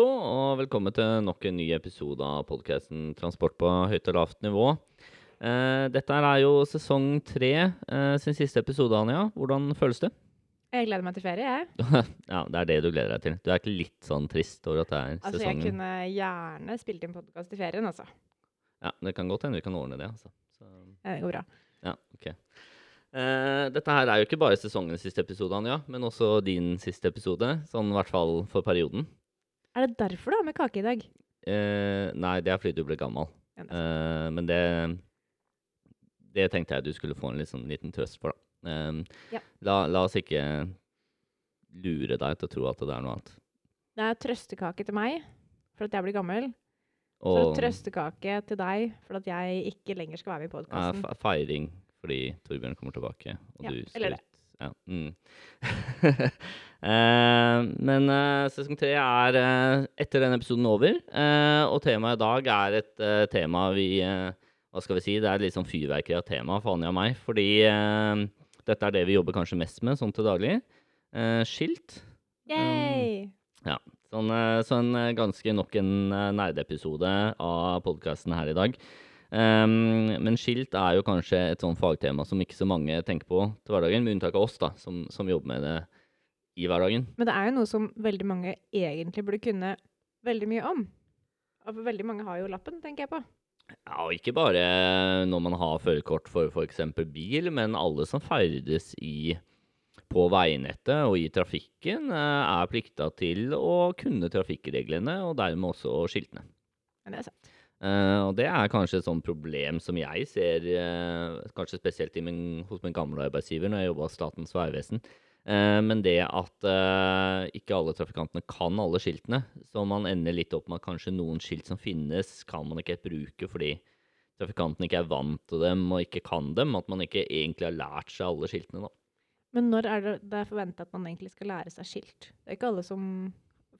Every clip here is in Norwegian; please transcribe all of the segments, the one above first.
hallo, og velkommen til nok en ny episode av podkasten Transport på høyt og lavt nivå. Eh, dette er jo sesong tre eh, sin siste episode, Anja. Hvordan føles det? Jeg gleder meg til ferie, jeg. ja, Det er det du gleder deg til. Du er ikke litt sånn trist over at det er Altså, sesongen? jeg kunne gjerne spilt inn podkast i ferien, altså. Ja, Det kan godt hende vi kan ordne det, altså. Så, Ja, Det går bra. ja, ok. Uh, dette her er jo ikke bare sesongens siste episode, Anja, men også din siste episode. Sånn i hvert fall for perioden. Er det derfor du har med kake i dag? Eh, nei, det er fordi du ble gammel. Ja, det. Eh, men det Det tenkte jeg du skulle få en liksom, liten trøst for, da. Eh, Ja. la, la oss ikke lure deg til å tro at det er noe annet. Det er trøstekake til meg for at jeg blir gammel. Så trøstekake til deg for at jeg ikke lenger skal være med i podkasten. fe- feiring fordi Torbjørn kommer tilbake, og Ja, du slutter. Ja. Mm. Eh, men eh, sesong tre er eh, etter denne episoden over, eh, og temaet i dag er et tema vi Hva skal vi si? Det er litt sånn fyrverkeri av tema for Anja og meg, fordi dette er det vi jobber kanskje mest med sånn til daglig. Eh, skilt. Yay! Sånn, eh, så en eh, ganske nok en nerdeepisode av podkasten her i dag. Um, men skilt er jo kanskje et sånn fagtema som ikke så mange tenker på til hverdagen, med unntak av oss, da, som, som jobber med det i hverdagen. Men det er jo noe som veldig mange egentlig burde kunne veldig mye om. Og veldig mange har jo lappen, tenker jeg på. Ja, og ikke bare når man har førerkort for f.eks. bil, men alle som ferdes i på veinettet og i trafikken, eh, er plikta til å kunne trafikkreglene, og dermed også skiltene. Men det er sant. Uh, og det er kanskje et sånt problem som jeg ser, uh, kanskje spesielt i min, hos min gamle arbeidsgiver når jeg jobba hos Statens vegvesen. Eh, men det at eh, ikke alle trafikantene kan alle skiltene, så man ender litt opp med at kanskje noen skilt som finnes, kan man ikke bruke fordi trafikantene ikke er vant til dem og ikke kan dem. At man ikke egentlig har lært seg alle skiltene. da. Men når er det, det er forventa at man egentlig skal lære seg skilt? Det er ikke alle som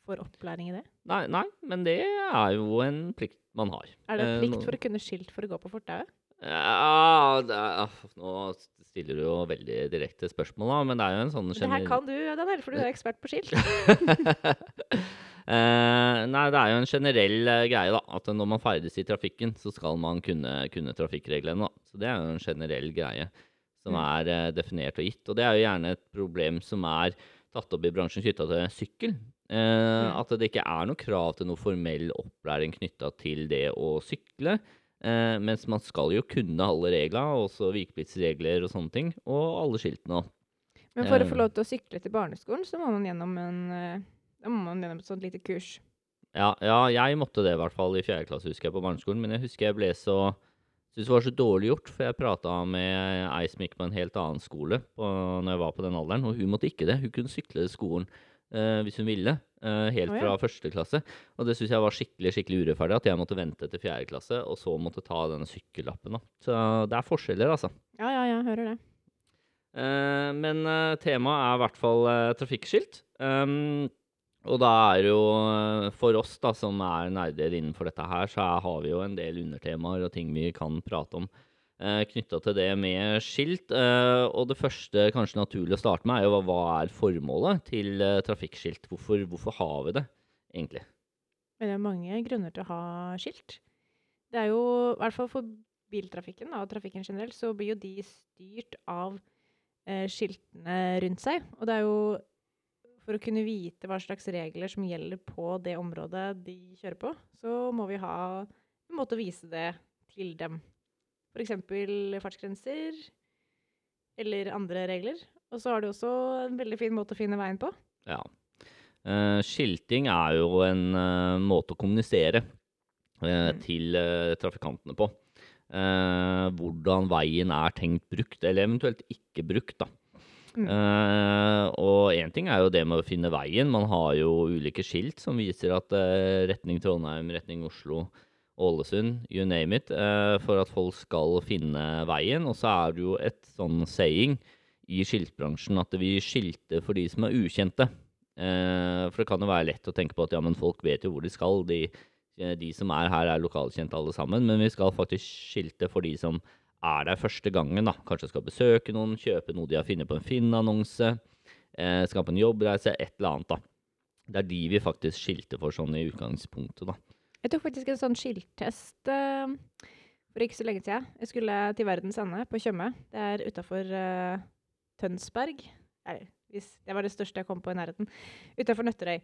får opplæring i det. Nei, nei, men det er jo en plikt man har. Er det en plikt for å kunne skilt for å gå på fortauet? Ja, er, nå stiller du jo veldig direkte spørsmål, da, men det er jo en sånn generell Det her kan du, Daniel, for du er ekspert på skilt. Eh, nei, det er jo en generell eh, greie, da. At når man ferdes i trafikken, så skal man kunne, kunne trafikkreglene. da. Så det er jo en generell greie som Mm. er eh, definert og gitt. Og det er jo gjerne et problem som er tatt opp i bransjen knytta til sykkel. Eh, Mm. At det ikke er noe krav til noe formell opplæring knytta til det å sykle. Eh, mens man skal jo kunne alle regler, også vikepliktsregler og sånne ting. Og alle skiltene. Men for å Eh. få lov til å sykle til barneskolen, så må man gjennom en eh, må man gjennom et sånt lite kurs. Ja, ja, jeg måtte det i hvert fall i fjerde klasse, husker jeg, på barneskolen. Men jeg husker jeg ble så Syns det var så dårlig gjort, for jeg prata med ei som gikk på en helt annen skole på, når jeg var på den alderen, og hun måtte ikke det. Hun kunne sykle til skolen eh, hvis hun ville, eh, helt Å, ja. fra første klasse. Og det syns jeg var skikkelig skikkelig urettferdig, at jeg måtte vente til fjerde klasse, og så måtte ta denne sykkellappen. da. Så det er forskjeller, altså. Ja, ja, ja, hører det. Eh, men eh, temaet er i hvert fall eh, trafikkskilt. Um, og da er jo eh, for oss da, som er nerder innenfor dette her, så er, har vi jo en del undertemaer og ting vi kan prate om knytta til det med skilt. Eh, og det første kanskje naturlig å starte med, er jo hva, er formålet til eh, trafikkskilt? Hvorfor, hvorfor har vi det egentlig? Det er mange grunner til å ha skilt. Det er jo, i hvert fall for biltrafikken og trafikken generelt, så blir jo de styrt av eh, skiltene rundt seg. Og det er jo for å kunne vite hva slags regler som gjelder på det området de kjører på, så må vi ha en måte å vise det til dem. F.eks. fartsgrenser eller andre regler. Og så har du også en veldig fin måte å finne veien på. Ja. Uh, skilting er jo en uh, måte å kommunisere uh, Mm. til trafikantene på. Hvordan veien er tenkt brukt, eller eventuelt ikke brukt, da. Mm. Og én ting er jo det med å finne veien. Man har jo ulike skilt som viser at retning Trondheim, retning Oslo, Ålesund, you name it, eh, for at folk skal finne veien. Og så er det jo et sånn saying i skiltbransjen at vi skilter for de som er ukjente. Eh, for det kan jo være lett å tenke på at ja, men folk vet jo hvor de skal. De, eh, de som er her, er lokalkjente alle sammen. Men vi skal faktisk skilte for de som er der første gangen. da. Kanskje skal besøke noen, kjøpe noe de har funnet på en Finn-annonse. skape en jobbreise, et eller annet. da. Det er de vi faktisk skilter for sånn i utgangspunktet, da. Jeg tok faktisk en sånn skilttest uh, for ikke så lenge siden. Jeg skulle til Verdens ende på Tjøme. Det er utafor Tønsberg. Eller, hvis det var det største jeg kom på i nærheten. Utafor Nøtterøy.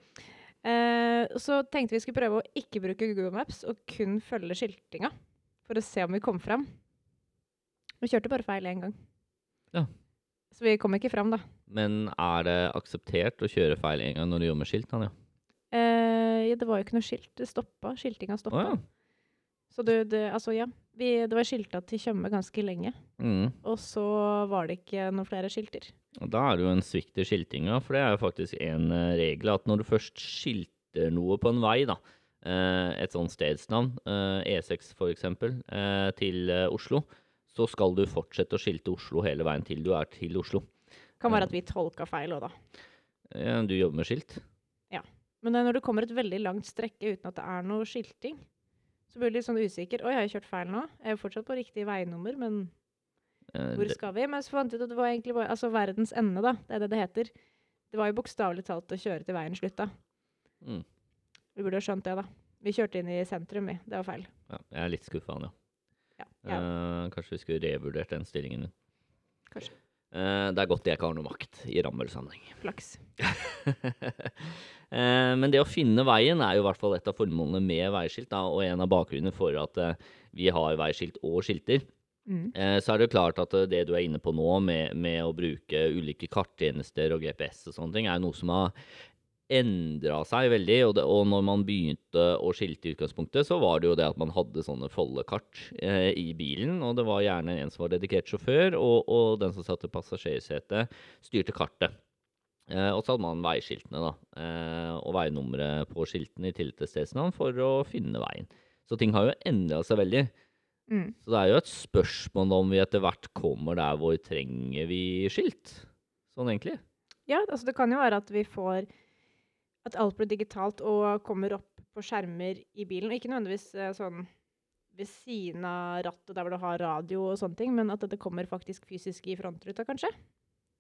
Uh, så tenkte vi skulle prøve å ikke bruke Google Maps og kun følge skiltinga. For å se om vi kom fram. Vi kjørte bare feil én gang. Ja. Så vi kom ikke fram, da. Men er det akseptert å kjøre feil en gang når du jobber med skilt? Eh, ja, det var jo ikke noe skilt. Det stoppa. Skiltinga stoppa. Oh, ja. Så det, det, altså, ja. Vi, det var skilta til Tjøme ganske lenge. Mm. Og så var det ikke noen flere skilter. Og da er det jo en svikt i skiltinga, for det er jo faktisk en eh, regel at når du først skilter noe på en vei, da, eh, et sånt stedsnavn, eh, E6 for eksempel, til Oslo, så skal du fortsette å skilte Oslo hele veien til du er til Oslo. Kan være at vi tolka feil òg, da. Ja, Du jobber med skilt? Men eh, når det kommer et veldig langt strekke uten at det er noe skilting, så blir du litt sånn usikker. Oi, har jeg kjørt feil nå? Jeg er jo fortsatt på riktig veinummer, men Eh, hvor skal vi? Men så fant jeg ut at det var egentlig bare Altså verdens ende, da. Det er det det heter. Det var jo bokstavelig talt å kjøre til veien slutta. Mm. Vi burde ha skjønt det, da. Vi kjørte inn i sentrum, vi. Det var feil. Ja, jeg er litt skuffa, Anja. Ja. ja. Uh, kanskje vi skulle revurdert den stillingen din. Kanskje. Eh, det er godt jeg ikke har noe makt i rammelsammenheng. Flaks. Eh, Men det å finne veien er jo i hvert fall et av formålene med veiskilt, da, og en av bakgrunnene for at eh, vi har veiskilt og skilter. Mm. Så er det jo klart at det du er inne på nå, med, med å bruke ulike karttjenester og GPS og sånne ting, er noe som har endra seg veldig. Og, det, og når man begynte å skilte i utgangspunktet, så var det jo det at man hadde sånne foldekart eh, i bilen. Og det var gjerne en som var dedikert sjåfør, og, og den som satt i passasjersetet, styrte kartet. Eh, og så hadde man veiskiltene, da. Eh, og veinummeret på skiltene i tillegg til stedsnavn for å finne veien. Så ting har jo endra seg veldig. Mm. Så det er jo et spørsmål om vi etter hvert kommer der hvor trenger vi skilt? Sånn egentlig. Ja, altså det kan jo være at vi får At alt blir digitalt og kommer opp på skjermer i bilen. Og Ikke nødvendigvis eh, sånn ved siden av rattet der hvor du har radio og sånne ting, men at dette kommer faktisk fysisk i frontruta, kanskje.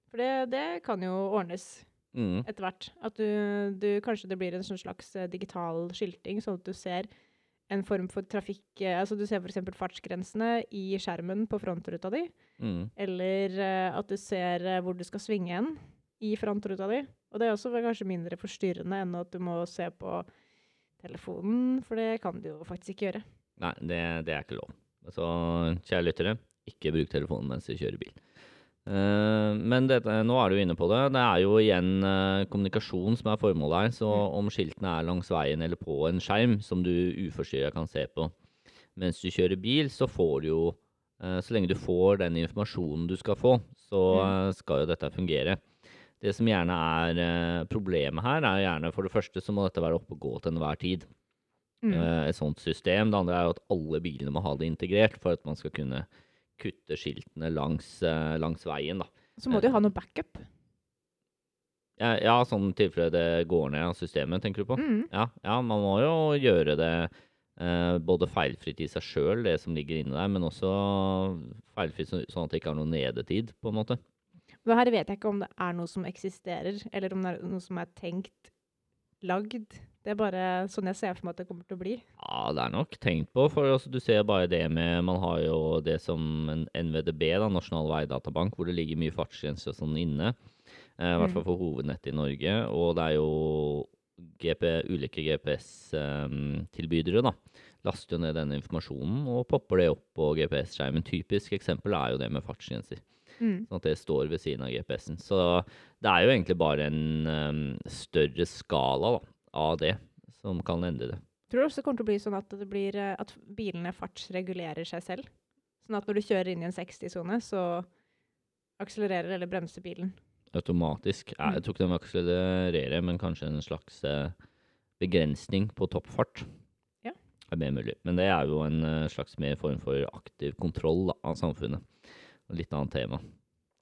For det, det kan jo ordnes Mm. etter hvert. At du, du Kanskje det blir en sånn slags eh, digital skilting, sånn at du ser en form for trafikk eh, Altså du ser f.eks. fartsgrensene i skjermen på frontruta di. Mm. Eller at du ser hvor du skal svinge hen i frontruta di. Og det er også kanskje mindre forstyrrende enn at du må se på telefonen, for det kan du jo faktisk ikke gjøre. Nei, det, det er ikke lov. Så kjære lyttere, ikke bruk telefonen mens du kjører bil. Eh, men dette, nå er du inne på det. Det er jo igjen eh, kommunikasjon som er formålet her. Så Mm. om skiltene er langs veien eller på en skjerm som du uforstyrra kan se på mens du kjører bil, så får du jo eh, Så lenge du får den informasjonen du skal få, så Mm. skal jo dette fungere. Det som gjerne er eh, problemet her, er gjerne for det første så må dette være oppe og gå til enhver tid. Mm. eh, et sånt system. Det andre er jo at alle bilene må ha det integrert for at man skal kunne kutte skiltene langs, eh, langs veien. Da. Så må de jo ha noe backup. Ja, ja, sånn tilfelle det går ned av systemet, tenker du på? Mm. Ja, ja, man må jo gjøre det eh, både feilfritt i seg sjøl, det som ligger inne der, men også feilfritt sånn at det ikke har noe nedetid, på en måte. Og her vet jeg ikke om det er noe som eksisterer, eller om det er noe som er tenkt lagd. Det er bare sånn jeg ser for meg at det kommer til å bli. Ja, det er nok tenkt på, for altså, du ser bare det med Man har jo det som en NVDB, da, Nasjonal veidatabank, hvor det ligger mye fartsgrenser og sånn inne. Eh, I hvert Mm. fall for hovednettet i Norge. Og det er jo GP, ulike GPS-tilbydere, da. Laster jo ned denne informasjonen og popper det opp på GPS-skjermen. Typisk eksempel er jo det med fartsgrenser. Mm. Sånn at det står ved siden av GPS-en. Så det er jo egentlig bare en um, større skala da, av det som kan endre det. Tror du også det kommer til å bli sånn at, det blir, eh, at bilene fartsregulerer seg selv? Sånn at når du kjører inn i en 60-sone, så akselererer eller bremser bilen. Automatisk. Mm. Jeg tror ikke den vil akselerere, men kanskje en slags eh, begrensning på toppfart. Ja. Er mer mulig. Men det er jo en eh, slags mer form for aktiv kontroll da, av samfunnet. Litt annet tema.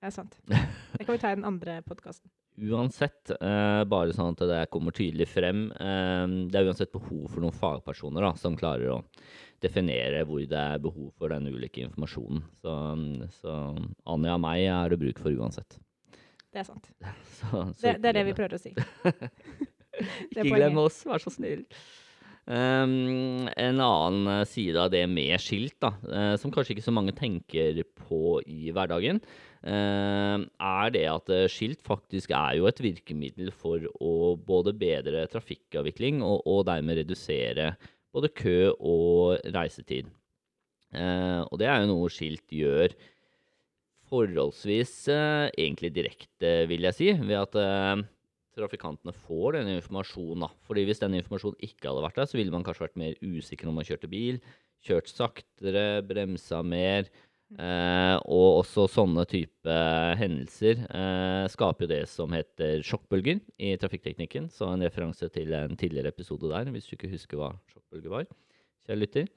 Det er sant. Det kan vi ta i den andre podkasten. Uansett, eh, bare sånn at det kommer tydelig frem, eh, det er uansett behov for noen fagpersoner da, som klarer å definere hvor det er behov for den ulike informasjonen. Så, så Anja og meg er det bruk for uansett. Det er sant. Så, så Det, det er det vi prøver å si. Ikke glem oss, vær så snill. Ehm, en annen eh, side av det med skilt, da, uh, som kanskje ikke så mange tenker på i hverdagen, uh, er det at eh, skilt faktisk er jo et virkemiddel for å både bedre trafikkavvikling og, og dermed redusere både kø og reisetid. Uh, og det er jo noe skilt gjør forholdsvis egentlig direkte, vil jeg si, ved at trafikantene får denne informasjonen. Da. Fordi hvis denne informasjonen ikke hadde vært der, så ville man kanskje vært mer usikker når man kjørte bil, kjørt saktere, bremsa mer. Eh, og også sånne type hendelser eh, skaper jo det som heter sjokkbølger i trafikkteknikken. Så en referanse til en tidligere episode der, hvis du ikke husker hva sjokkbølger var. Kjære lytter.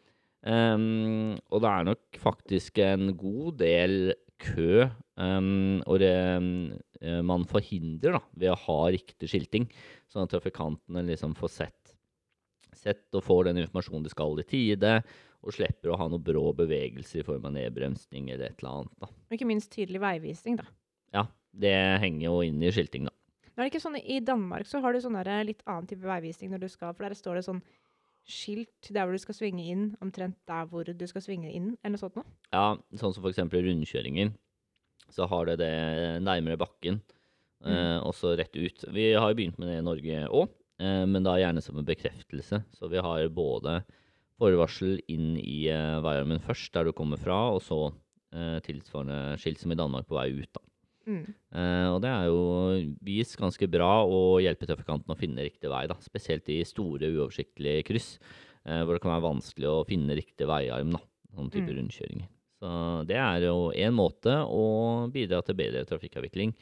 Um, og det er nok faktisk en god del kø um, og det, man forhindrer da, ved å ha riktig skilting, sånn at trafikantene liksom får sett, sett og får den informasjonen de skal i tide, og slipper å ha noe brå bevegelser i form av nedbremsning eller et eller annet. Da. Og ikke minst tydelig veivisning, da. Ja, det henger jo inn i skilting, da. Nå er det ikke sånn, I Danmark så har du sånn litt annen type veivisning når du skal For der står det sånn skilt der hvor du skal svinge inn, omtrent der hvor du skal svinge inn, eller noe sånt noe. Ja, sånn som eksempel rundkjøringer. Så har det det nærmere bakken, eh, og så rett ut. Vi har begynt med det i Norge òg, eh, men da gjerne som en bekreftelse. Så vi har både forvarsel inn i eh, veiarmen først, der du kommer fra, og så eh, tilsvarende skilt som i Danmark på vei ut. da. Mm. Eh, og det er jo vist ganske bra å hjelpe trafikanten å finne riktig vei, da. Spesielt i store, uoversiktlige kryss, eh, hvor det kan være vanskelig å finne riktig veiarm, da. Sånn type Mm. rundkjøringer. Så det er jo en måte å bidra til bedre trafikkavvikling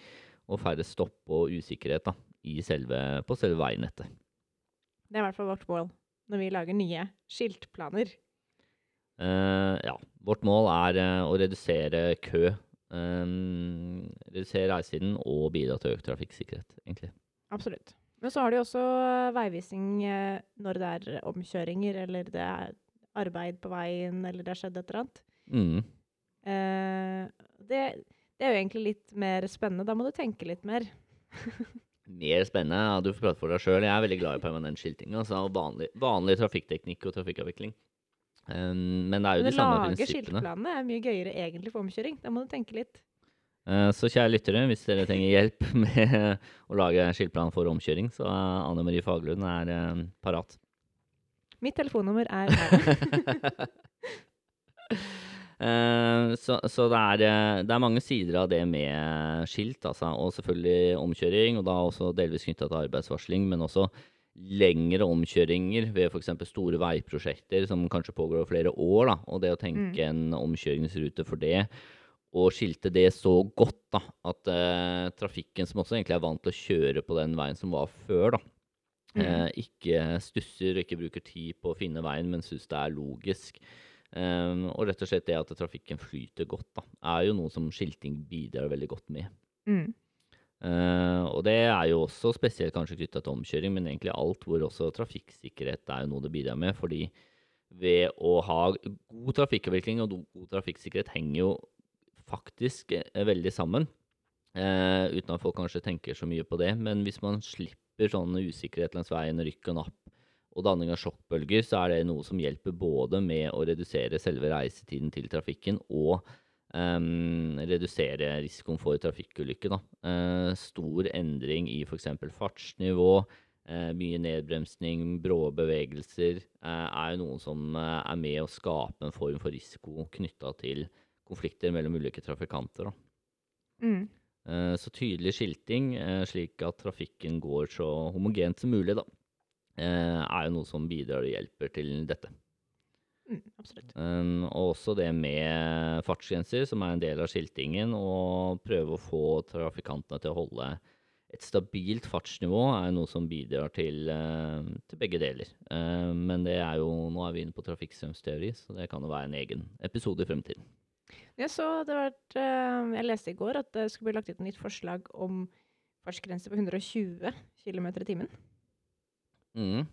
og færre stopp og usikkerhet da, i selve, på selve veinettet. Det er i hvert fall vårt mål når vi lager nye skiltplaner. Uh, ja, vårt mål er uh, å redusere kø, Um, redusere reisetiden og bidra til økt trafikksikkerhet, egentlig. Absolutt. Men så har de også veivising veivisning når det er omkjøringer, eller det er arbeid på veien, eller det har skjedd et eller annet. Mm. Uh, det, det er jo egentlig litt mer spennende. Da må du tenke litt mer. Mer spennende. Ja, du får prate for deg sjøl. Jeg er veldig glad i permanent skilting. Altså vanlig, vanlig trafikkteknikk og trafikkavvikling. Um, men det er jo Men de å lage skiltplanene er mye gøyere egentlig for omkjøring. Da må du tenke litt. Uh, så kjære lyttere, hvis dere trenger hjelp med å lage skiltplan for omkjøring, så er Anne Marie Faglund er um, parat. Mitt telefonnummer er her. Eh, så så det, er, eh, det er mange sider av det med skilt, altså, og selvfølgelig omkjøring, og da også delvis knytta til arbeidsvarsling, men også lengre omkjøringer ved f.eks. store veiprosjekter som kanskje pågår over flere år, da, og det å tenke en omkjøringsrute for det, og skilte det så godt da, at eh, trafikken som også egentlig er vant til å kjøre på den veien som var før, da, eh, ikke stusser og ikke bruker tid på å finne veien, men syns det er logisk. Um, og rett og slett det at trafikken flyter godt, da, er jo noe som skilting bidrar veldig godt med. Mm. Uh, og det er jo også spesielt kanskje knytta til omkjøring, men egentlig alt hvor også trafikksikkerhet er jo noe det bidrar med. Fordi ved å ha god trafikkavvikling og god trafikksikkerhet henger jo faktisk eh, veldig sammen. Uh, uten at folk kanskje tenker så mye på det. Men hvis man slipper sånn usikkerhet langs veien, rykk og napp og danning av sjokkbølger, så er det noe som hjelper både med å redusere selve reisetiden til trafikken og um, redusere risikoen for trafikkulykke. Da. Eh, stor endring i f.eks. fartsnivå, uh, mye nedbremsning, brå bevegelser, uh, er jo noen som er med å skape en form for risiko knytta til konflikter mellom ulike trafikanter. Mm. Så tydelig skilting, slik at trafikken går så homogent som mulig, da, er jo noe som bidrar og hjelper til dette. Mm, absolutt. Um, og også det med fartsgrenser, som er en del av skiltingen, og prøve å få trafikantene til å holde et stabilt fartsnivå, er noe som bidrar til, uh, til begge deler. Uh, men det er jo, nå er vi inne på trafikkstrømsteori, så det kan jo være en egen episode i fremtiden. Jeg så det var eh, Jeg leste i går at det skulle bli lagt ut et nytt forslag om fartsgrense på 120 km i timen. Mm.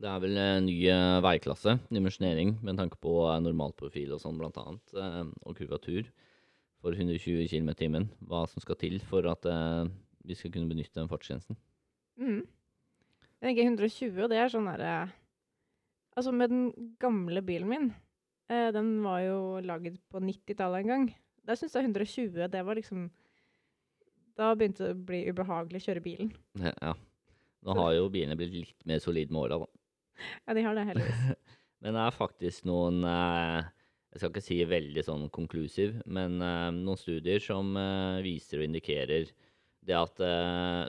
Det er vel en ny eh, veiklasse, dimensjonering, med tanke på eh, normalprofil og sånn blant annet, eh, og kurvatur for 120 km i timen. Hva som skal til for at vi skal kunne benytte den fartsgrensen. Mm. Jeg tenker 120, og det er sånn derre Altså, med den gamle bilen min, den var jo laget på 90-tallet en gang. Der syns jeg 120, det var liksom Da begynte det å bli ubehagelig å kjøre bilen. Ja, Ja. Nå har jo bilene blitt litt mer solide med åra, da. Ja, de har det, heldigvis. Men det er faktisk noen eh, Jeg skal ikke si veldig sånn konklusiv, men eh, noen studier som eh, viser og indikerer det at eh,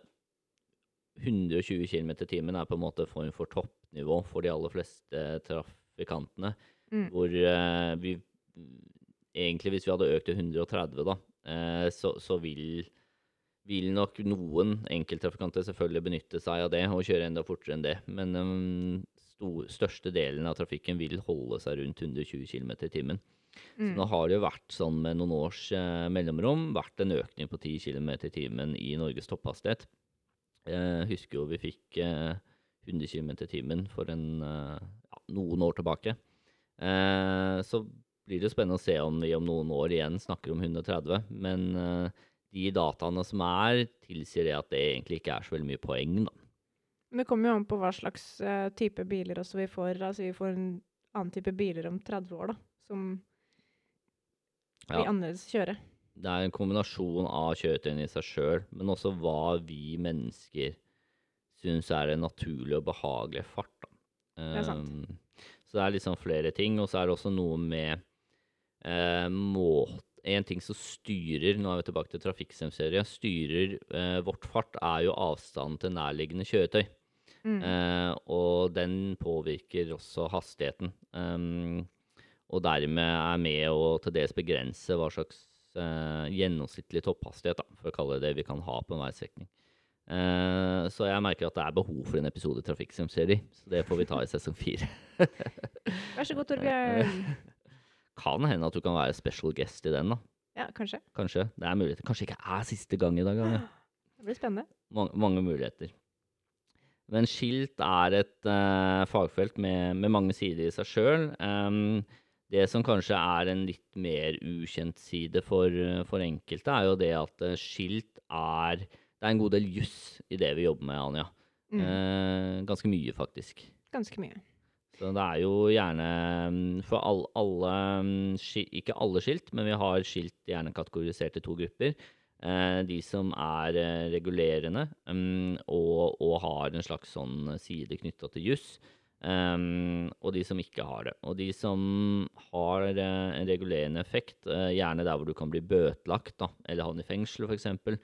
120 km i timen er på en måte form for toppnivå for de aller fleste trafikantene. Mm. Hvor vi Egentlig, hvis vi hadde økt til 130, da, så, så vil vil nok noen enkelttrafikanter selvfølgelig benytte seg av det og kjøre enda fortere enn det. Men den stor, største delen av trafikken vil holde seg rundt 120 km i timen. Så Mm. nå har det jo vært sånn med noen års eh, mellomrom vært en økning på 10 km i timen i Norges topphastighet. Jeg husker jo vi fikk eh, 100 km i timen for en, eh, ja, noen år tilbake. Eh, så blir det spennende å se om vi om noen år igjen snakker om 130. Men eh, de dataene som er, tilsier det at det egentlig ikke er så veldig mye poeng. da. Men det kommer jo an på hva slags uh, type biler også vi får. Altså vi får en annen type biler om 30 år, da, som blir Ja. annerledes kjøre. Det er en kombinasjon av kjøretøyene i seg sjøl, men også hva vi mennesker syns er en naturlig og behagelig fart. Da. Det er sant. Ehm, så det er liksom flere ting. Og så er det også noe med uh, måte En ting som styrer Nå er vi tilbake til trafikksemserie. Styrer eh, vårt fart, er jo avstanden til nærliggende kjøretøy. Mm. Eh, og den påvirker også hastigheten. Um, og dermed er med å til dels begrense hva slags eh, gjennomsnittlig topphastighet, da, for å kalle det det vi kan ha på en veistrekning. Eh, så jeg merker at det er behov for en episode trafikksemserie. Så det får vi ta i sesong fire. Vær så god, Torbjørn. Kan hende at du kan være special guest i den, da. Ja, kanskje. Kanskje. Det er muligheter. Kanskje ikke er siste gang i dag. Anja. Det blir spennende. mange, mange muligheter. Men skilt er et uh, fagfelt med, med mange sider i seg sjøl. det som kanskje er en litt mer ukjent side for, for enkelte, er jo det at eh, skilt er Det er en god del juss i det vi jobber med, Anja. Mm. Uh, ganske mye, faktisk. Ganske mye. Så det er jo gjerne mm, for alle, alle mm, Ikke alle skilt, men vi har skilt gjerne kategorisert i to grupper. Eh, de som er eh, regulerende mm, og, og har en slags sånn side knytta til juss. Um, og de som ikke har det. Og de som har uh, en regulerende effekt, uh, gjerne der hvor du kan bli bøtelagt da, eller havne i fengsel f.eks. For,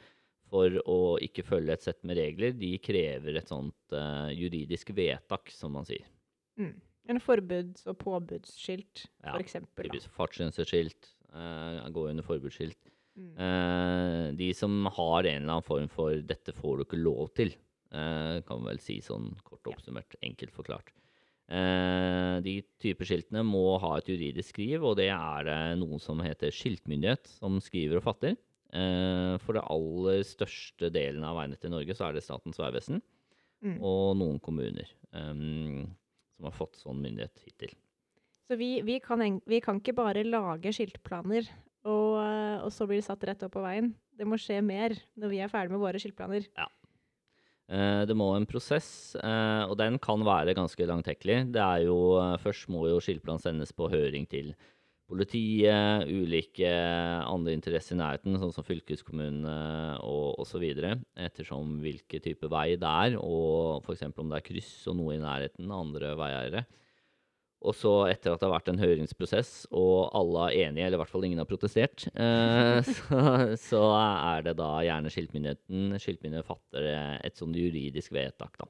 for å ikke følge et sett med regler, de krever et sånt uh, juridisk vedtak, som man sier. Mm. En forbuds- og påbudsskilt, Ja, for eksempel. da. Fartsgrenseskilt, Uh, gå under forbudsskilt. Mm. Uh, de som har en eller annen form for 'dette får du ikke lov til', uh, kan vel si sånn kort Ja. oppsummert, enkelt forklart. Uh, de typer skiltene må ha et juridisk skriv, og det er det noen som heter skiltmyndighet, som skriver og fatter. Eh, for det aller største delen av veinettet i Norge så er det Statens vegvesen Mm. og noen kommuner eh, som har fått sånn myndighet hittil. Så vi, vi, kan, vi kan ikke bare lage skiltplaner, og, eh, og så blir det satt rett opp på veien. Det må skje mer når vi er ferdig med våre skiltplaner. Ja. Det må en prosess, eh, og den kan være ganske langtekkelig. Det er jo, eh, Først må jo skiltplan sendes på høring til politiet, ulike andre interesser i nærheten, sånn som fylkeskommunene og osv., ettersom hvilken type vei det er, og f.eks. om det er kryss og noe i nærheten av andre veieiere. Og så, etter at det har vært en høringsprosess, og alle er enige, eller i hvert fall ingen har protestert, eh, så, så er det da gjerne skiltmyndigheten Skiltmyndigheten fatter et sånn juridisk vedtak, da.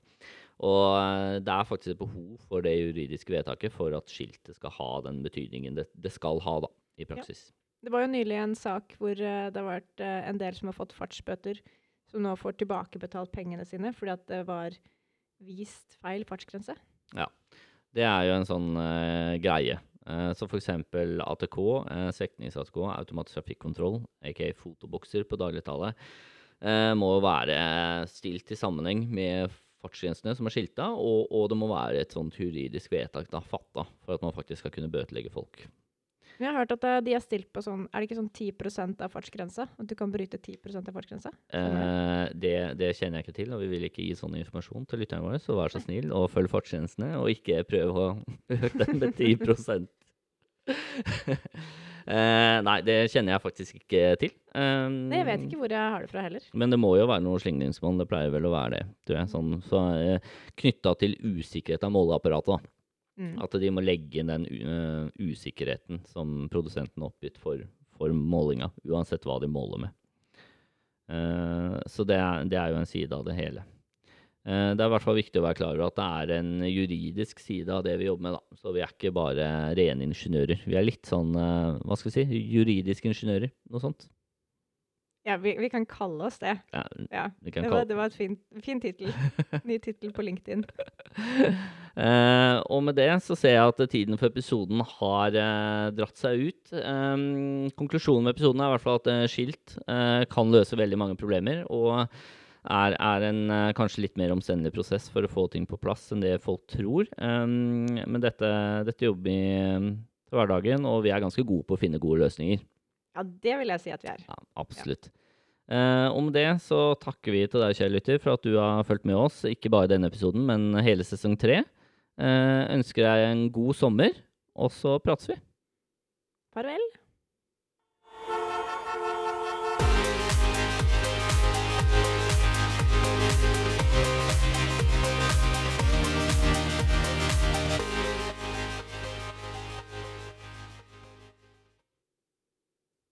Og eh, det er faktisk et behov for det juridiske vedtaket for at skiltet skal ha den betydningen det, det skal ha, da, i praksis. Det var jo nylig en sak hvor eh, det har vært eh, en del som har fått fartsbøter, som nå får tilbakebetalt pengene sine fordi at det var vist feil fartsgrense. Ja. Det er jo en sånn uh, greie. Uh, så eksempel ATK, uh, streknings-ATK, automatisk trafikkontroll, aka fotobokser på dagligtale, uh, må være stilt i sammenheng med fartsgrensene som er skilta, og, og det må være et sånt juridisk vedtak da, fatta for at man faktisk skal kunne bøtelegge folk. Vi jeg har hørt at eh, de er stilt på sånn Er det ikke sånn 10% av fartsgrensa? At du kan bryte 10 av fartsgrensa? Eh, det, det kjenner jeg ikke til, og vi vil ikke gi sånn informasjon til lytterne våre, så vær så snill og følg fartsgrensene, og ikke prøv å øke den med 10 eh, Nei, det kjenner jeg faktisk ikke til. Um, Nei, jeg vet ikke hvor jeg har det fra heller. Men det må jo være noe slingringsmonn, det pleier vel å være det, tror jeg. Sånn, så, eh, Knytta til usikkerhet av måleapparatet, da. Mm. At de må legge inn den uh, usikkerheten som produsenten har oppgitt for, for målinga, uansett hva de måler med. Uh, så det er, det er, jo en side av det hele. Uh, det er i hvert fall viktig å være klar over at det er en juridisk side av det vi jobber med. Da. Så vi er ikke bare rene ingeniører. Vi er litt sånn, hva skal vi si, juridiske ingeniører. Noe sånt. Ja, vi, vi, kan kalle oss det. Ja, ja. det, var, det var et fin, fin tittel. Ny tittel på LinkedIn. Uh, og med det så ser jeg at tiden for episoden har uh, dratt seg ut. Um, konklusjonen med episoden er i hvert fall at uh, skilt kan løse veldig mange problemer. Og er, er en kanskje litt mer omstendelig prosess for å få ting på plass enn det folk tror. Um, men dette, dette jobber vi til hverdagen, og vi er ganske gode på å finne gode løsninger. Ja, det vil jeg si at vi er. Ja, absolutt. Ja. Eh, om det så takker vi til deg, kjære lytter, for at du har fulgt med oss, ikke bare denne episoden, men hele sesong tre. Eh, ønsker deg en god sommer, og så prates vi. Farvel.